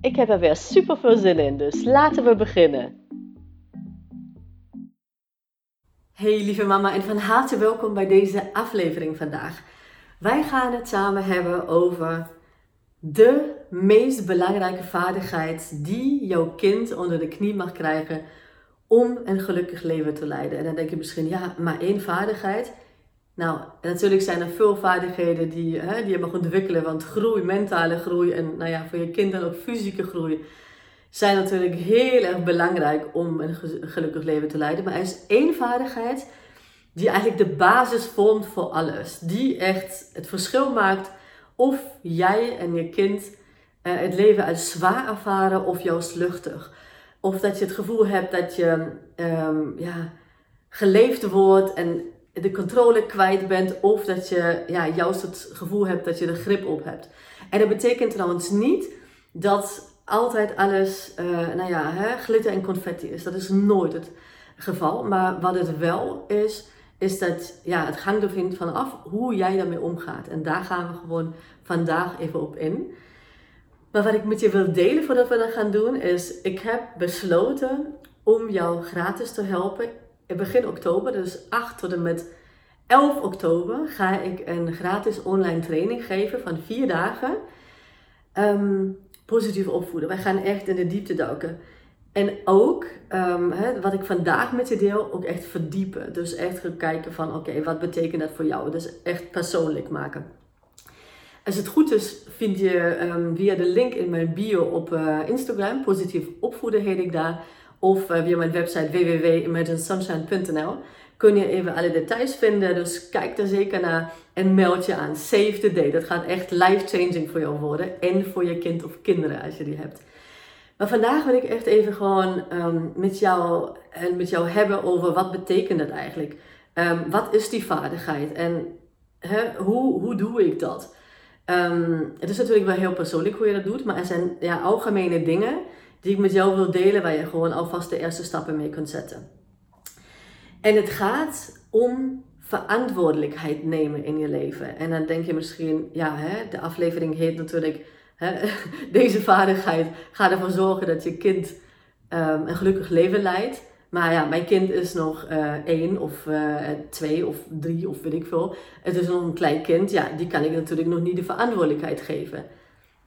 Ik heb er weer super veel zin in, dus laten we beginnen. Hey lieve mama en van harte welkom bij deze aflevering vandaag. Wij gaan het samen hebben over de meest belangrijke vaardigheid die jouw kind onder de knie mag krijgen om een gelukkig leven te leiden. En dan denk je misschien, ja, maar één vaardigheid. Nou, natuurlijk zijn er veel vaardigheden die, hè, die je mag ontwikkelen, want groei, mentale groei en nou ja, voor je kind dan ook fysieke groei zijn natuurlijk heel erg belangrijk om een gelukkig leven te leiden. Maar er is één vaardigheid die eigenlijk de basis vormt voor alles. Die echt het verschil maakt of jij en je kind eh, het leven als zwaar ervaren of juist luchtig. Of dat je het gevoel hebt dat je um, ja, geleefd wordt en de controle kwijt bent of dat je ja, juist het gevoel hebt dat je er grip op hebt. En dat betekent trouwens niet dat altijd alles uh, nou ja, hè, glitter en confetti is. Dat is nooit het geval. Maar wat het wel is, is dat ja, het hangt er vanaf hoe jij daarmee omgaat. En daar gaan we gewoon vandaag even op in. Maar wat ik met je wil delen voordat we dat gaan doen, is ik heb besloten om jou gratis te helpen begin oktober, dus 8 tot en met 11 oktober, ga ik een gratis online training geven van vier dagen. Um, positief opvoeden. Wij gaan echt in de diepte duiken. En ook, um, wat ik vandaag met je deel, ook echt verdiepen. Dus echt gaan kijken van, oké, wat betekent dat voor jou? Dus echt persoonlijk maken. Als het goed is, vind je um, via de link in mijn bio op uh, Instagram, positief opvoeden heet ik daar, of uh, via mijn website www.imaginesunshine.nl kun je even alle details vinden. Dus kijk er zeker naar en meld je aan. Save the day. Dat gaat echt life-changing voor jou worden. En voor je kind of kinderen als je die hebt. Maar vandaag wil ik echt even gewoon um, met, jou, en met jou hebben over wat betekent dat eigenlijk. Um, wat is die vaardigheid en hoe, hoe doe ik dat? Um, het is natuurlijk wel heel persoonlijk hoe je dat doet, maar er zijn ja, algemene dingen die ik met jou wil delen waar je gewoon alvast de eerste stappen mee kunt zetten. En het gaat om verantwoordelijkheid nemen in je leven. En dan denk je misschien, ja, hè, de aflevering heet natuurlijk hè, deze vaardigheid. Ga ervoor zorgen dat je kind um, een gelukkig leven leidt. Maar ja, mijn kind is nog uh, één of uh, twee of drie of weet ik veel. Het is nog een klein kind. Ja, die kan ik natuurlijk nog niet de verantwoordelijkheid geven.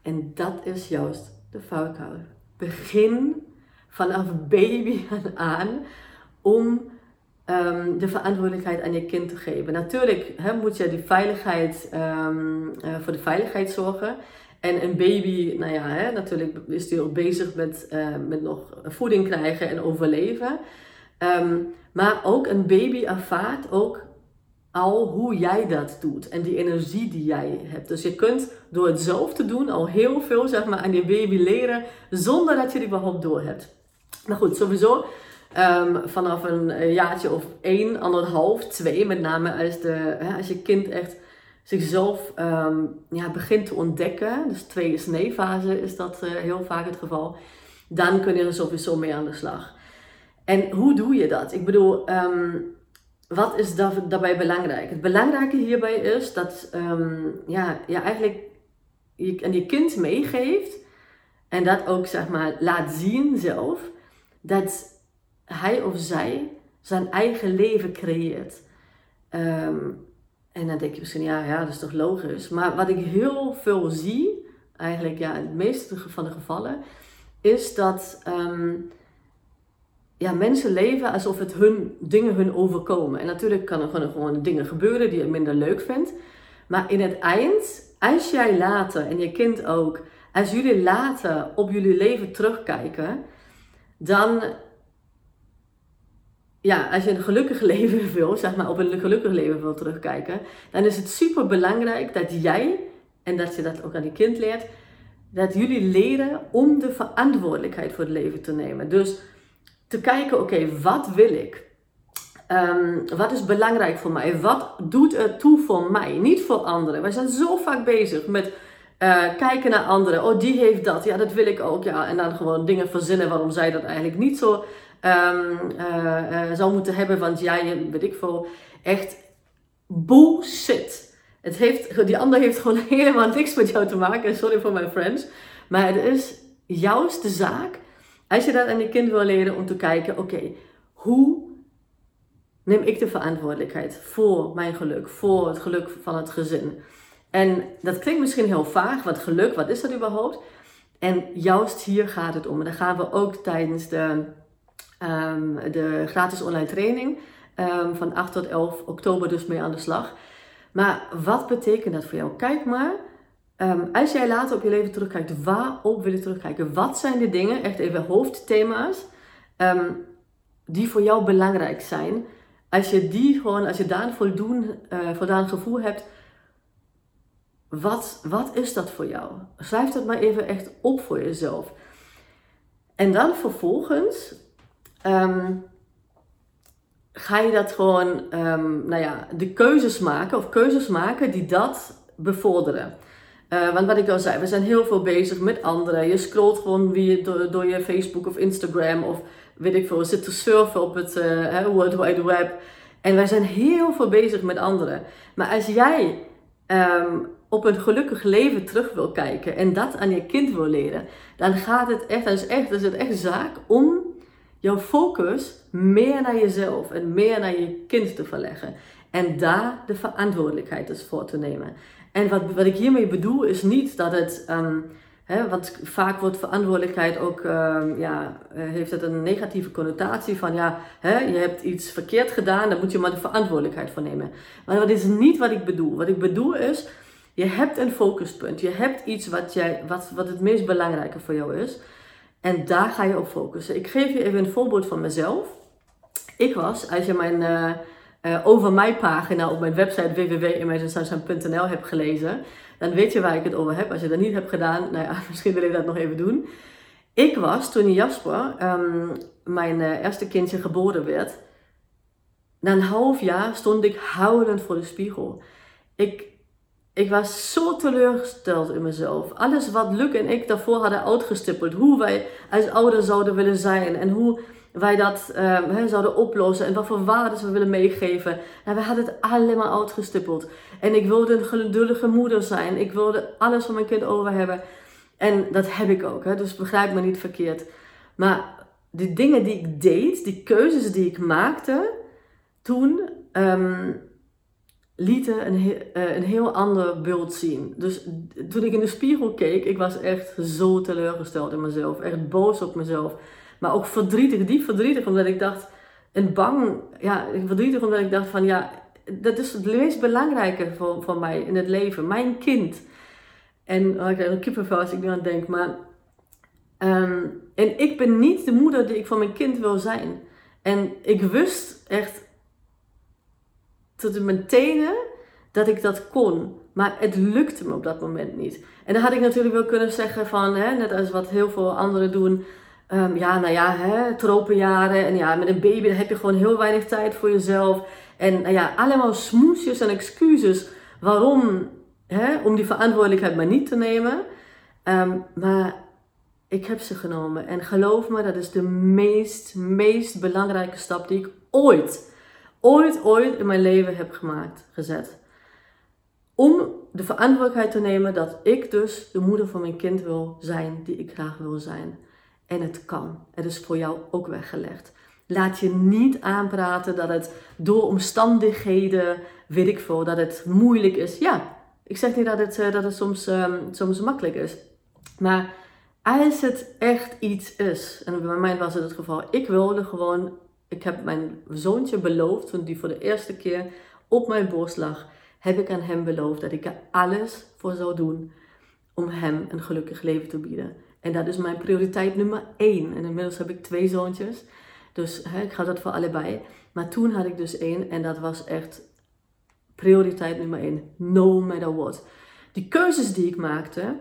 En dat is juist de valkuil. Begin vanaf baby aan om um, de verantwoordelijkheid aan je kind te geven. Natuurlijk moet je die veiligheid, um, uh, voor de veiligheid zorgen. En een baby, nou ja, natuurlijk is die ook bezig met, uh, met nog voeding krijgen en overleven. Um, maar ook een baby ervaart ook al hoe jij dat doet en die energie die jij hebt. Dus je kunt door het zelf te doen al heel veel zeg maar, aan je baby leren zonder dat je die überhaupt door hebt. Maar goed, sowieso Um, vanaf een jaartje of één, anderhalf, twee, met name als, de, als je kind echt zichzelf um, ja, begint te ontdekken, dus tweede sneefase is dat uh, heel vaak het geval, dan kun je er sowieso mee aan de slag. En hoe doe je dat? Ik bedoel, um, wat is daar, daarbij belangrijk? Het belangrijke hierbij is dat ja, je eigenlijk je, je kind meegeeft en dat ook zeg maar laat zien zelf, dat hij of zij zijn eigen leven creëert. Ehm, en dan denk je misschien, ja, ja, dat is toch logisch. Maar wat ik heel veel zie, eigenlijk ja, in het meeste van de gevallen, is dat um, ja, mensen leven alsof het hun dingen hun overkomen. En natuurlijk kan er gewoon, gewoon dingen gebeuren die je minder leuk vindt. Maar in het eind, als jij later, en je kind ook, als jullie later op jullie leven terugkijken, dan ja, als je een gelukkig leven wil, zeg maar op een gelukkig leven wil terugkijken, dan is het super belangrijk dat jij, en dat je dat ook aan je kind leert, dat jullie leren om de verantwoordelijkheid voor het leven te nemen. Dus te kijken, oké, wat wil ik? Ehm, wat is belangrijk voor mij? Wat doet er toe voor mij? Niet voor anderen. Wij zijn zo vaak bezig met uh, kijken naar anderen. Oh, die heeft dat. Ja, dat wil ik ook. Ja, en dan gewoon dingen verzinnen waarom zij dat eigenlijk niet zo um, uh, uh, zou moeten hebben. Want jij, weet ik veel, echt bullshit. Het heeft, die ander heeft gewoon helemaal niks met jou te maken. Sorry voor mijn friends. Maar het is juist de zaak, als je dat aan je kind wil leren, om te kijken, oké, hoe neem ik de verantwoordelijkheid voor mijn geluk, voor het geluk van het gezin? En dat klinkt misschien heel vaag, wat geluk, wat is dat überhaupt? En juist hier gaat het om. En daar gaan we ook tijdens de, um, de gratis online training um, van 8 tot 11 oktober dus mee aan de slag. Maar wat betekent dat voor jou? Kijk maar, um, als jij later op je leven terugkijkt, waarop wil je terugkijken? Wat zijn de dingen, echt even hoofdthema's, die voor jou belangrijk zijn? Als je die gewoon, als je daar een voldoen, uh, voldaan gevoel hebt, wat, wat is dat voor jou? Schrijf dat maar even echt op voor jezelf. En dan vervolgens um, ga je dat gewoon, nou ja, de keuzes maken of keuzes maken die dat bevorderen. Uh, want wat ik al zei, we zijn heel veel bezig met anderen. Je scrolt gewoon door, je Facebook of Instagram of weet ik veel, zit te surfen op het uh, World Wide Web. En wij zijn heel veel bezig met anderen. Maar als jij um, op een gelukkig leven terug wil kijken en dat aan je kind wil leren, dan gaat het echt, dan is, echt, dan is het echt zaak om jouw focus meer naar jezelf en meer naar je kind te verleggen. En daar de verantwoordelijkheid dus voor te nemen. En wat, wat ik hiermee bedoel is niet dat het, um, hè, want vaak wordt verantwoordelijkheid ook, um, ja, eh, heeft het een negatieve connotatie van ja, hè, je hebt iets verkeerd gedaan, dan moet je maar de verantwoordelijkheid voor nemen. Maar dat is niet wat ik bedoel. Wat ik bedoel is, je hebt een focuspunt. Je hebt iets wat, jij, wat, wat het meest belangrijke voor jou is. En daar ga je op focussen. Ik geef je even een voorbeeld van mezelf. Ik was, als je mijn uh, uh, over mij pagina op mijn website www.imaginesunshine.nl hebt gelezen, dan weet je waar ik het over heb. Als je dat niet hebt gedaan, nou ja, misschien wil je dat nog even doen. Ik was, toen Jasper, um, mijn uh, eerste kindje, geboren werd, na een half jaar stond ik huilend voor de spiegel. Ik, ik was zo teleurgesteld in mezelf. Alles wat Luc en ik daarvoor hadden uitgestippeld. Hoe wij als ouder zouden willen zijn. En hoe wij dat um, zouden oplossen. En wat voor waarden we willen meegeven. En we hadden het allemaal uitgestippeld. En ik wilde een geduldige moeder zijn. Ik wilde alles van mijn kind over hebben. En dat heb ik ook. Hè? Dus begrijp me niet verkeerd. Maar de dingen die ik deed. Die keuzes die ik maakte. Toen... Um, lieten een, uh, een heel ander beeld zien. Dus toen ik in de spiegel keek, ik was echt zo teleurgesteld in mezelf. Echt boos op mezelf. Maar ook verdrietig, diep verdrietig, omdat ik dacht, en bang, ja, verdrietig omdat ik dacht van, ja, dat is het meest belangrijke voor, voor mij in het leven. Mijn kind. En oh, ik krijg een kippenvel als ik nu aan denk, maar... Um, en ik ben niet de moeder die ik voor mijn kind wil zijn. En ik wist echt tot in dat ik dat kon. Maar het lukte me op dat moment niet. En dan had ik natuurlijk wel kunnen zeggen van, hè, net als wat heel veel anderen doen. Um, ja, nou ja, hè, tropenjaren. En ja, met een baby heb je gewoon heel weinig tijd voor jezelf. En nou ja, allemaal smoesjes en excuses waarom, hè, om die verantwoordelijkheid maar niet te nemen. Um, maar ik heb ze genomen. En geloof me, dat is de meest, meest belangrijke stap die ik ooit ooit, ooit in mijn leven heb gemaakt, gezet. Om de verantwoordelijkheid te nemen dat ik dus de moeder van mijn kind wil zijn, die ik graag wil zijn. En het kan. Het is voor jou ook weggelegd. Laat je niet aanpraten dat het door omstandigheden, weet ik veel, dat het moeilijk is. Ja, ik zeg niet dat het, eh, dat het soms, um, soms makkelijk is. Maar als het echt iets is, en bij mij was het het geval, ik wilde gewoon ik heb mijn zoontje beloofd, toen die voor de eerste keer op mijn borst lag, heb ik aan hem beloofd dat ik er alles voor zou doen om hem een gelukkig leven te bieden. En dat is mijn prioriteit nummer één. En inmiddels heb ik twee zoontjes, dus hè, ik ga dat voor allebei. Maar toen had ik dus één en dat was echt prioriteit nummer één. No matter what. Die keuzes die ik maakte,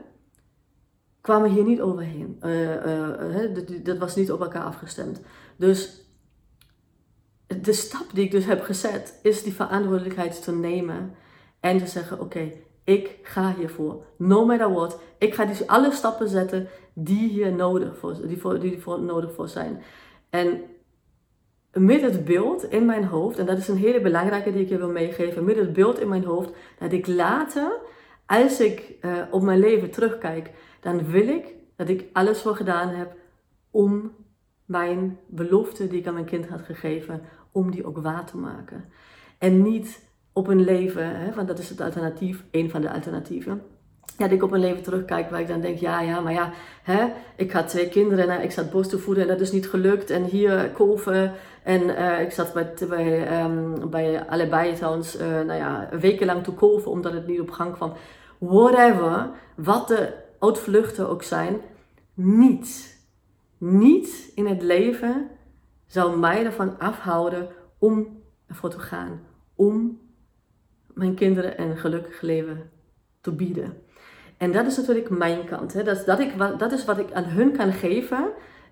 kwamen hier niet overheen. Uh, dat, dat was niet op elkaar afgestemd. Dus de stap die ik dus heb gezet, is die verantwoordelijkheid te nemen. En te zeggen, oké, ik ga hiervoor. No matter what. Ik ga dus alle stappen zetten die hier nodig voor, die voor, die voor nodig voor zijn. En met het beeld in mijn hoofd, en dat is een hele belangrijke die ik je wil meegeven, met het beeld in mijn hoofd, dat ik later, als ik uh, op mijn leven terugkijk, dan wil ik dat ik alles voor gedaan heb om mijn belofte die ik aan mijn kind had gegeven, om die ook waar te maken. En niet op een leven, hè, want dat is het alternatief, een van de alternatieven. Dat ik op een leven terugkijk waar ik dan denk, ja, ja, maar ja, hè, ik had twee kinderen en ik zat borst te voeden en dat is niet gelukt. En hier kolven en uh, ik zat bij, bij, um, bij allebei uh, nou ja, wekenlang te kolven omdat het niet op gang kwam. Whatever, wat de uitvluchten ook zijn, niets, niets in het leven zou mij ervan afhouden om ervoor te gaan. Om mijn kinderen een gelukkig leven te bieden. En dat is natuurlijk mijn kant. Hè. Dat, is, dat, ik, dat is wat ik aan hun kan geven.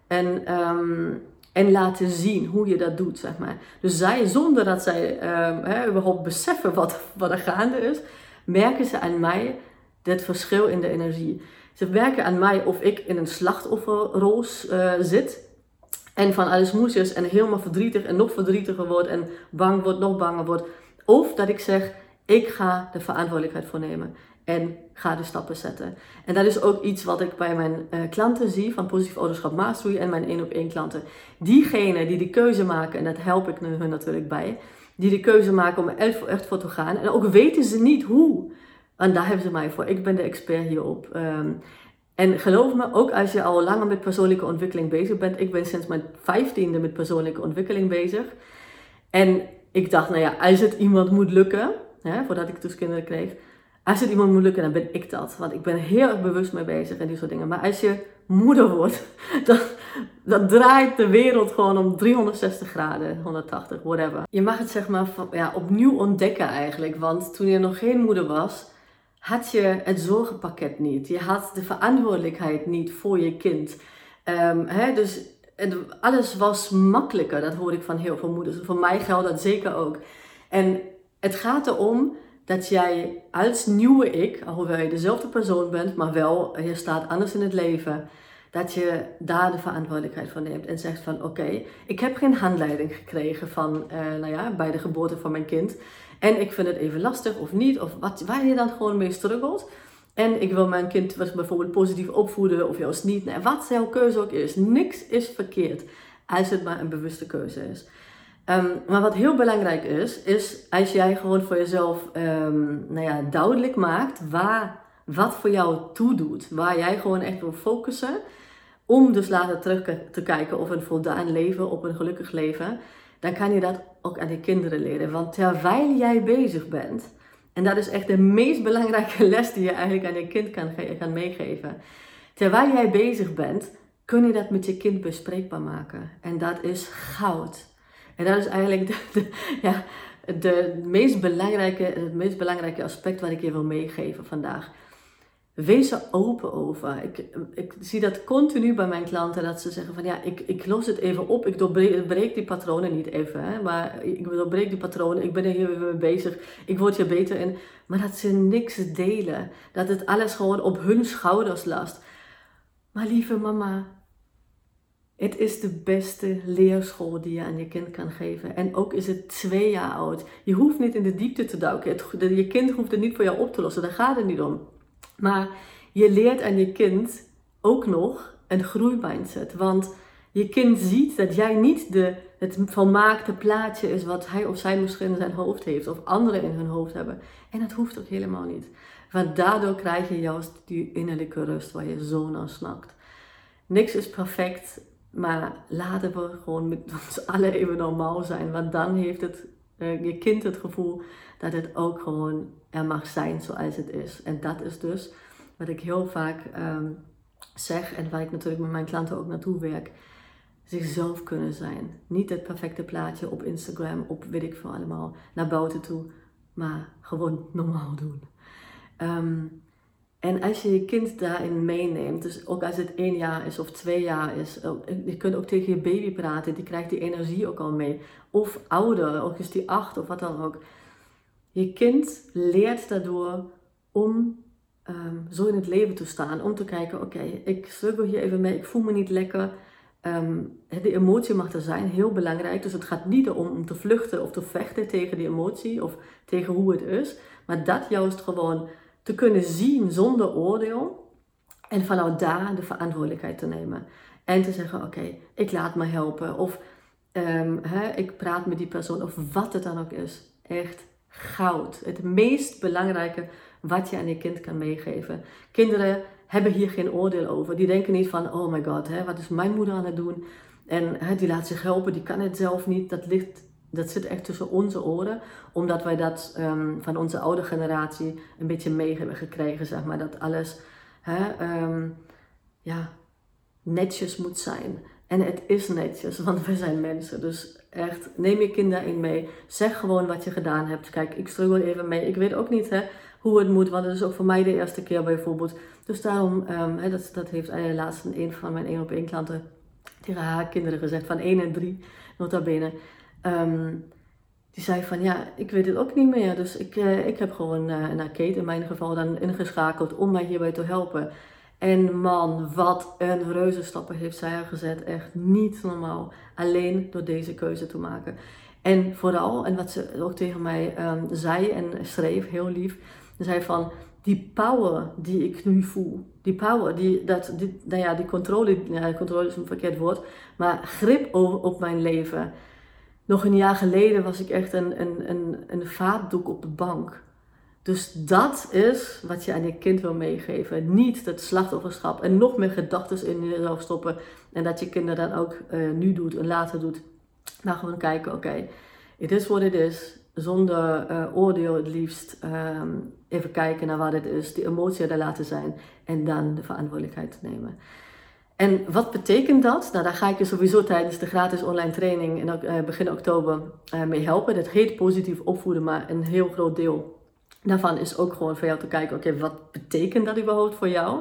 En, um, en laten zien hoe je dat doet, zeg maar. Dus zij, zonder dat zij um, hè, überhaupt beseffen wat, wat er gaande is, merken ze aan mij dit verschil in de energie. Ze merken aan mij of ik in een slachtofferrol uh, zit. En van alles moesjes en helemaal verdrietig en nog verdrietiger wordt en bang wordt, nog banger wordt. Of dat ik zeg, ik ga de verantwoordelijkheid voor nemen en ga de stappen zetten. En dat is ook iets wat ik bij mijn uh, klanten zie van positief ouderschap mastery en mijn één op één klanten. Diegenen die de keuze maken, en dat help ik hun natuurlijk bij, die de keuze maken om er echt voor te gaan. En ook weten ze niet hoe. En daar hebben ze mij voor. Ik ben de expert hierop. Um, en geloof me, ook als je al langer met persoonlijke ontwikkeling bezig bent. Ik ben sinds mijn vijftiende met persoonlijke ontwikkeling bezig. En ik dacht, nou ja, als het iemand moet lukken, hè, voordat ik dus kinderen kreeg. Als het iemand moet lukken, dan ben ik dat. Want ik ben heel erg bewust mee bezig en die soort dingen. Maar als je moeder wordt, dan, dan draait de wereld gewoon om 360 graden, 180, whatever. Je mag het zeg maar ja, opnieuw ontdekken eigenlijk. Want toen je nog geen moeder was, had je het zorgenpakket niet. Je had de verantwoordelijkheid niet voor je kind. Um, hè, dus alles was makkelijker. Dat hoor ik van heel veel moeders. Voor mij geldt dat zeker ook. En het gaat erom dat jij als nieuwe ik, alhoewel je dezelfde persoon bent, maar wel je staat anders in het leven, dat je daar de verantwoordelijkheid voor neemt en zegt van oké, ik heb geen handleiding gekregen van, uh, nou ja, bij de geboorte van mijn kind. En ik vind het even lastig of niet, of wat, waar je dan gewoon mee struggelt. En ik wil mijn kind bijvoorbeeld positief opvoeden of juist niet. Nee, wat jouw keuze ook is, niks is verkeerd als het maar een bewuste keuze is. Um, maar wat heel belangrijk is, is als jij gewoon voor jezelf um, nou ja, duidelijk maakt waar, wat voor jou toedoet. Waar jij gewoon echt wil focussen. Om dus later terug te kijken of een voldaan leven, op een gelukkig leven dan kan je dat ook aan de kinderen leren. Want terwijl jij bezig bent, en dat is echt de meest belangrijke les die je eigenlijk aan je kind kan, kan meegeven. Terwijl jij bezig bent, kun je dat met je kind bespreekbaar maken. En dat is goud. En dat is eigenlijk de ja, de meest belangrijke, het meest belangrijke aspect wat ik je wil meegeven vandaag. Wees er open over. Ik, ik zie dat continu bij mijn klanten dat ze zeggen van ja, ik, ik los het even op. Ik doorbreek die patronen niet even, hè, maar ik doorbreek die patronen. Ik ben er hier mee bezig. Ik word hier beter in. Maar dat ze niks delen. Dat het alles gewoon op hun schouders last. Maar lieve mama, het is de beste leerschool die je aan je kind kan geven. En ook is het twee jaar oud. Je hoeft niet in de diepte te duiken. je kind hoeft het niet voor jou op te lossen. Daar gaat het niet om. Maar je leert aan je kind ook nog een groeimindset. Want je kind ziet dat jij niet de, het volmaakte plaatje is wat hij of zij misschien in zijn hoofd heeft. Of anderen in hun hoofd hebben. En dat hoeft ook helemaal niet. Want daardoor krijg je juist die innerlijke rust waar je zo naar snakt. Niks is perfect, maar laten we gewoon met ons allen even normaal zijn. Want dan heeft het, uh, je kind het gevoel dat het ook gewoon er mag zijn zoals het is. En dat is dus wat ik heel vaak um, zeg en waar ik natuurlijk met mijn klanten ook naartoe werk. Zichzelf kunnen zijn. Niet het perfecte plaatje op Instagram, op weet ik veel allemaal, naar buiten toe. Maar gewoon normaal doen. Um, En als je je kind daarin meeneemt, dus ook als het één jaar is of twee jaar is, je kunt ook tegen je baby praten, die krijgt die energie ook al mee. Of ouder, ook is die acht of wat dan ook. Je kind leert daardoor om ehm, zo in het leven te staan, om te kijken, oké, ik struggle hier even mee, ik voel me niet lekker. Um, de emotie mag er zijn, heel belangrijk. Dus het gaat niet om, om te vluchten of te vechten tegen die emotie of tegen hoe het is, maar dat juist gewoon te kunnen zien zonder oordeel en vanuit daar de verantwoordelijkheid te nemen. En te zeggen, oké, ik laat me helpen of um, ik praat met die persoon of wat het dan ook is. Echt goud. Het meest belangrijke wat je aan je kind kan meegeven. Kinderen hebben hier geen oordeel over. Die denken niet van, oh my god, hè, wat is mijn moeder aan het doen? En hè, die laat zich helpen, die kan het zelf niet. Dat, ligt, dat zit echt tussen onze oren, omdat wij dat um, van onze oude generatie een beetje mee hebben gekregen, zeg maar. Dat alles hè, um, ja, netjes moet zijn. En het is netjes, want we zijn mensen. Dus echt, neem je kinderen in mee. Zeg gewoon wat je gedaan hebt. Kijk, ik struggle even mee. Ik weet ook niet hè, hoe het moet, want het is ook voor mij de eerste keer bijvoorbeeld. Dus daarom, um, hè, dat, dat heeft uh, laatst een van mijn één op één klanten tegen haar kinderen gezegd, van 1 en 3, nota bene. Um, die zei van ja, ik weet het ook niet meer. Dus ik, uh, ik heb gewoon uh, naar Kate in mijn geval dan ingeschakeld om mij hierbij te helpen. En man, wat een reuzenstappen heeft zij gezet. Echt niet normaal. Alleen door deze keuze te maken. En vooral, en wat ze ook tegen mij um, zei en schreef, heel lief. Zei van, die power die ik nu voel. Die power, die, dat, die, nou ja, die controle, controle is een verkeerd woord. Maar grip over, op mijn leven. Nog een jaar geleden was ik echt een, een, een, een vaatdoek op de bank. Dus dat is wat je aan je kind wil meegeven. Niet dat slachtofferschap en nog meer gedachten in jezelf stoppen. En dat je kinderen dan ook uh, nu doet en later doet. Maar gewoon kijken, oké, it is what it is. Zonder uh, oordeel het liefst. Um, even kijken naar wat het is. Die emotie er laten zijn. En dan de verantwoordelijkheid nemen. En wat betekent dat? Nou, daar ga ik je sowieso tijdens de gratis online training in uh, begin oktober mee helpen. Dat heet positief opvoeden, maar een heel groot deel daarvan is ook gewoon voor jou te kijken, oké, wat betekent dat überhaupt voor jou?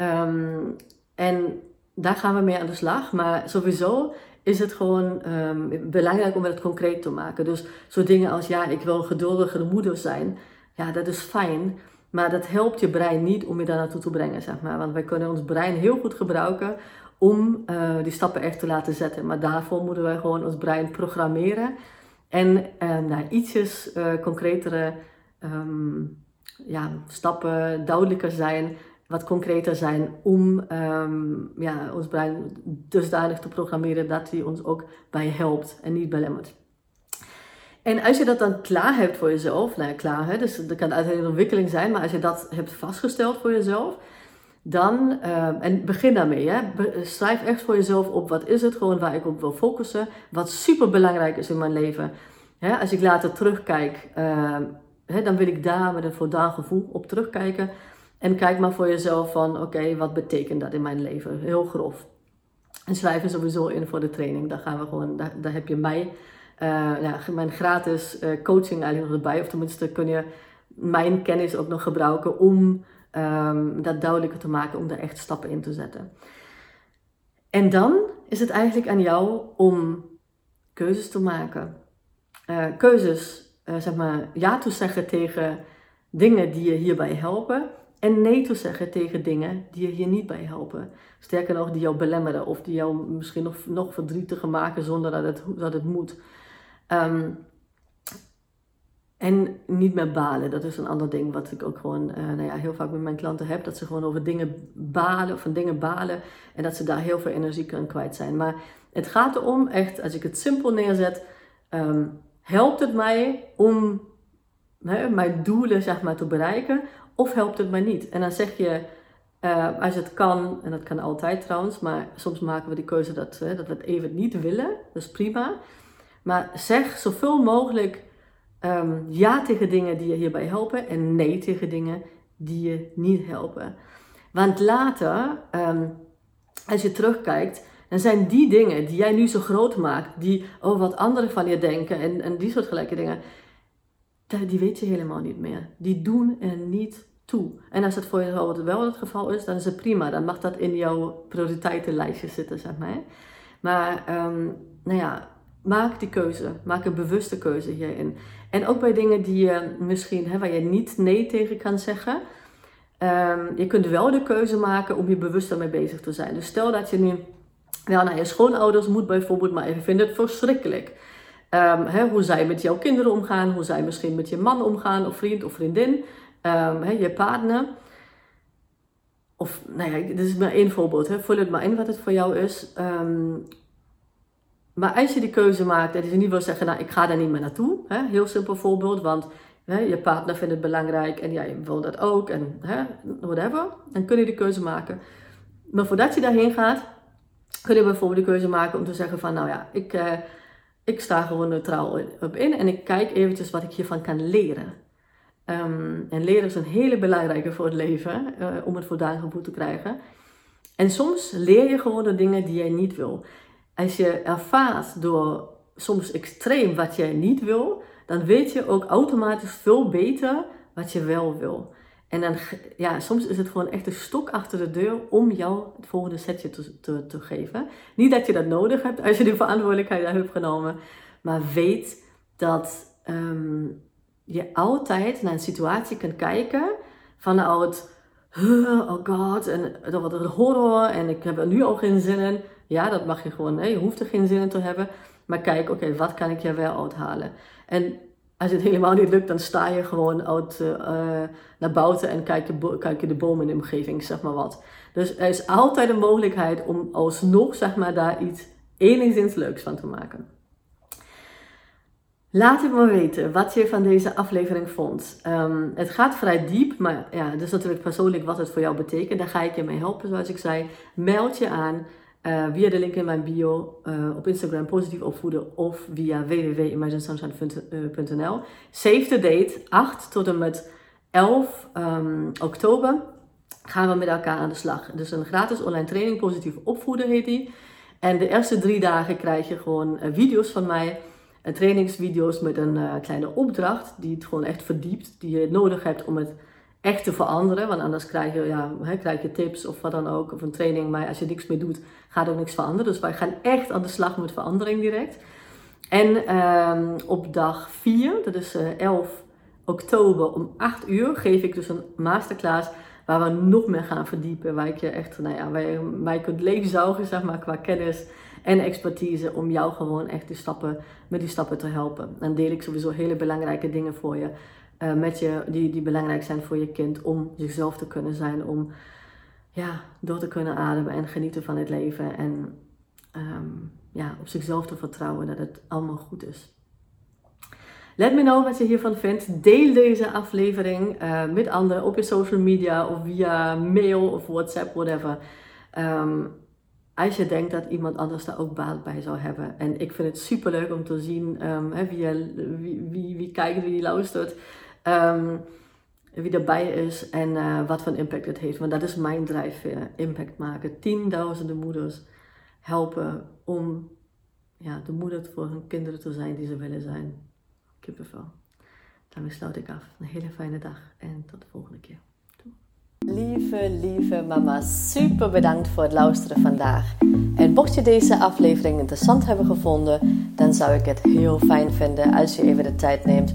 Um, en daar gaan we mee aan de slag. Maar sowieso is het gewoon um, belangrijk om het concreet te maken. Dus zo dingen als, ja, ik wil geduldigere moeder zijn. Ja, dat is fijn. Maar dat helpt je brein niet om je daar naartoe te brengen, zeg maar. Want wij kunnen ons brein heel goed gebruiken om uh, die stappen echt te laten zetten. Maar daarvoor moeten wij gewoon ons brein programmeren. En uh, naar ietsjes uh, concretere um, ja, stappen duidelijker zijn, wat concreter zijn om um, ja, ons brein dusdanig te programmeren dat hij ons ook bij helpt en niet belemmert. En als je dat dan klaar hebt voor jezelf, nou ja, klaar, hè, dus dat kan uiteindelijk een ontwikkeling zijn, maar als je dat hebt vastgesteld voor jezelf, dan, uh, en begin daarmee, hè, schrijf echt voor jezelf op wat is het gewoon waar ik op wil focussen, wat super belangrijk is in mijn leven. Hè, als ik later terugkijk, dan wil ik daar met een voldaan gevoel op terugkijken. En kijk maar voor jezelf van, oké, wat betekent dat in mijn leven? Heel grof. En schrijf je sowieso in voor de training. Daar gaan we gewoon, daar, heb je mij, uh, ja, mijn gratis uh, coaching eigenlijk nog erbij. Of tenminste kun je mijn kennis ook nog gebruiken om um, dat duidelijker te maken, om daar echt stappen in te zetten. En dan is het eigenlijk aan jou om keuzes te maken. Uh, keuzes uh, zeg maar, ja te zeggen tegen dingen die je hierbij helpen. En nee te zeggen tegen dingen die je hier niet bij helpen. Sterker nog, die jou belemmeren of die jou misschien nog, nog verdrietiger maken zonder dat het, dat het moet. Um, en niet meer balen, dat is een ander ding wat ik ook gewoon uh, nou ja, heel vaak met mijn klanten heb. Dat ze gewoon over dingen balen, of van dingen balen. En dat ze daar heel veel energie kunnen kwijt zijn. Maar het gaat erom, echt, als ik het simpel neerzet, um, helpt het mij om hè, mijn doelen zeg maar, te bereiken of helpt het mij niet? En dan zeg je, uh, als het kan, en dat kan altijd trouwens, maar soms maken we de keuze dat, hè, dat we het even niet willen, dat is prima. Maar zeg zoveel mogelijk um, ja tegen dingen die je hierbij helpen en nee tegen dingen die je niet helpen. Want later, um, als je terugkijkt, dan zijn die dingen die jij nu zo groot maakt, die over wat anderen van je denken en, en die soort gelijke dingen, die weet je helemaal niet meer. Die doen er niet toe. En als het voor jou wel het geval is, dan is het prima. Dan mag dat in jouw prioriteitenlijstje zitten, zeg maar. Maar, um, nou ja, maak die keuze. Maak een bewuste keuze hierin. En ook bij dingen die je misschien, hè, waar je niet nee tegen kan zeggen. Um, je kunt wel de keuze maken om je bewust ermee bezig te zijn. Dus stel dat je nu wel naar je schoonouders moet bijvoorbeeld, maar je vindt het verschrikkelijk. Hè, hoe zij met jouw kinderen omgaan, hoe zij misschien met je man omgaan, of vriend of vriendin, hè, je partner. Of, nou ja, dit is maar één voorbeeld. Hè. Vul het maar in wat het voor jou is. Maar als je die keuze maakt, en je niet wil zeggen, nou ik ga daar niet meer naartoe. Heel simpel voorbeeld, want je partner vindt het belangrijk en jij wil dat ook en whatever. Dan kun je die keuze maken. Maar voordat je daarheen gaat, kun je bijvoorbeeld de keuze maken om te zeggen van, nou ja, ik, uh, ik sta gewoon neutraal op in en ik kijk eventjes wat ik hiervan kan leren. Ehm, en leren is een hele belangrijke voor het leven, uh, om het dagen goed te krijgen. En soms leer je gewoon de dingen die jij niet wil. Als je ervaart door soms extreem wat jij niet wil, dan weet je ook automatisch veel beter wat je wel wil. En dan, ja, soms is het gewoon echt een stok achter de deur om jou het volgende setje te, te, te geven. Niet dat je dat nodig hebt als je de verantwoordelijkheid hebt genomen, maar weet dat um, je altijd naar een situatie kan kijken vanuit, oh god, en dat wordt een horror en ik heb er nu al geen zin in. Ja, dat mag je gewoon. Je hoeft er geen zin in te hebben. Maar kijk, oké, wat kan ik er wel uithalen? En als het helemaal niet lukt, dan sta je gewoon uit, uh, naar buiten en kijk je, kijk je de bomen in de omgeving, zeg maar wat. Dus er is altijd een mogelijkheid om alsnog, zeg maar, daar iets enigszins leuks van te maken. Laat het me weten wat je van deze aflevering vond. Um, het gaat vrij diep, maar ja, dus natuurlijk persoonlijk wat het voor jou betekent. Daar ga ik je mee helpen, zoals ik zei. Meld je aan. Uh, via de link in mijn bio uh, op Instagram positief opvoeden of via www.imaginesunshine.nl. Save the date 8 tot en met 11 um, ehm, oktober gaan we met elkaar aan de slag. Dus een gratis online training positief opvoeden heet die. En de eerste drie dagen krijg je gewoon uh, video's van mij. trainingsvideo's met een kleine opdracht die het gewoon echt verdiept. Die je nodig hebt om het echt te veranderen. Want anders krijg je, ja, hè, krijg je tips of wat dan ook, of een training. Maar als je niks meer doet, gaat ook niks veranderen. Dus wij gaan echt aan de slag met verandering direct. En ehm, op dag 4, dat is uh, eh, 11 oktober om 8 uur, geef ik dus een masterclass waar we nog meer gaan verdiepen. Waar ik je echt, nou ja, waar je mij kunt leegzuigen, zeg maar, qua kennis en expertise. Om jou gewoon echt die stappen, met die stappen te helpen. Dan deel ik sowieso hele belangrijke dingen voor je. Uh, met je, die, die belangrijk zijn voor je kind om zichzelf te kunnen zijn, om ja, door te kunnen ademen en genieten van het leven en um, ja, op zichzelf te vertrouwen dat het allemaal goed is. Let me know wat je hiervan vindt. Deel deze aflevering uh, met anderen op je social media of via mail of WhatsApp, whatever. Um, als je denkt dat iemand anders daar ook baat bij zou hebben. En ik vind het super leuk om te zien um, hè, wie, wie, wie, wie kijkt, wie luistert. Um, wie erbij is en uh, wat voor impact het heeft. Want dat is mijn drijfveer, impact maken. Tienduizenden moeders helpen om ja, de moeder voor hun kinderen te zijn die ze willen zijn. Kippenvel. Daarmee sluit ik af. Een hele fijne dag en tot de volgende keer. Lieve, lieve mama, super bedankt voor het luisteren vandaag. En mocht je deze aflevering interessant hebben gevonden, dan zou ik het heel fijn vinden als je even de tijd neemt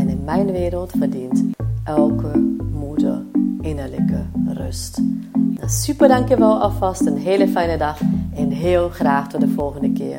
En in mijn wereld verdient elke moeder innerlijke rust. Nou, super dankjewel alvast, een hele fijne dag en heel graag tot de volgende keer.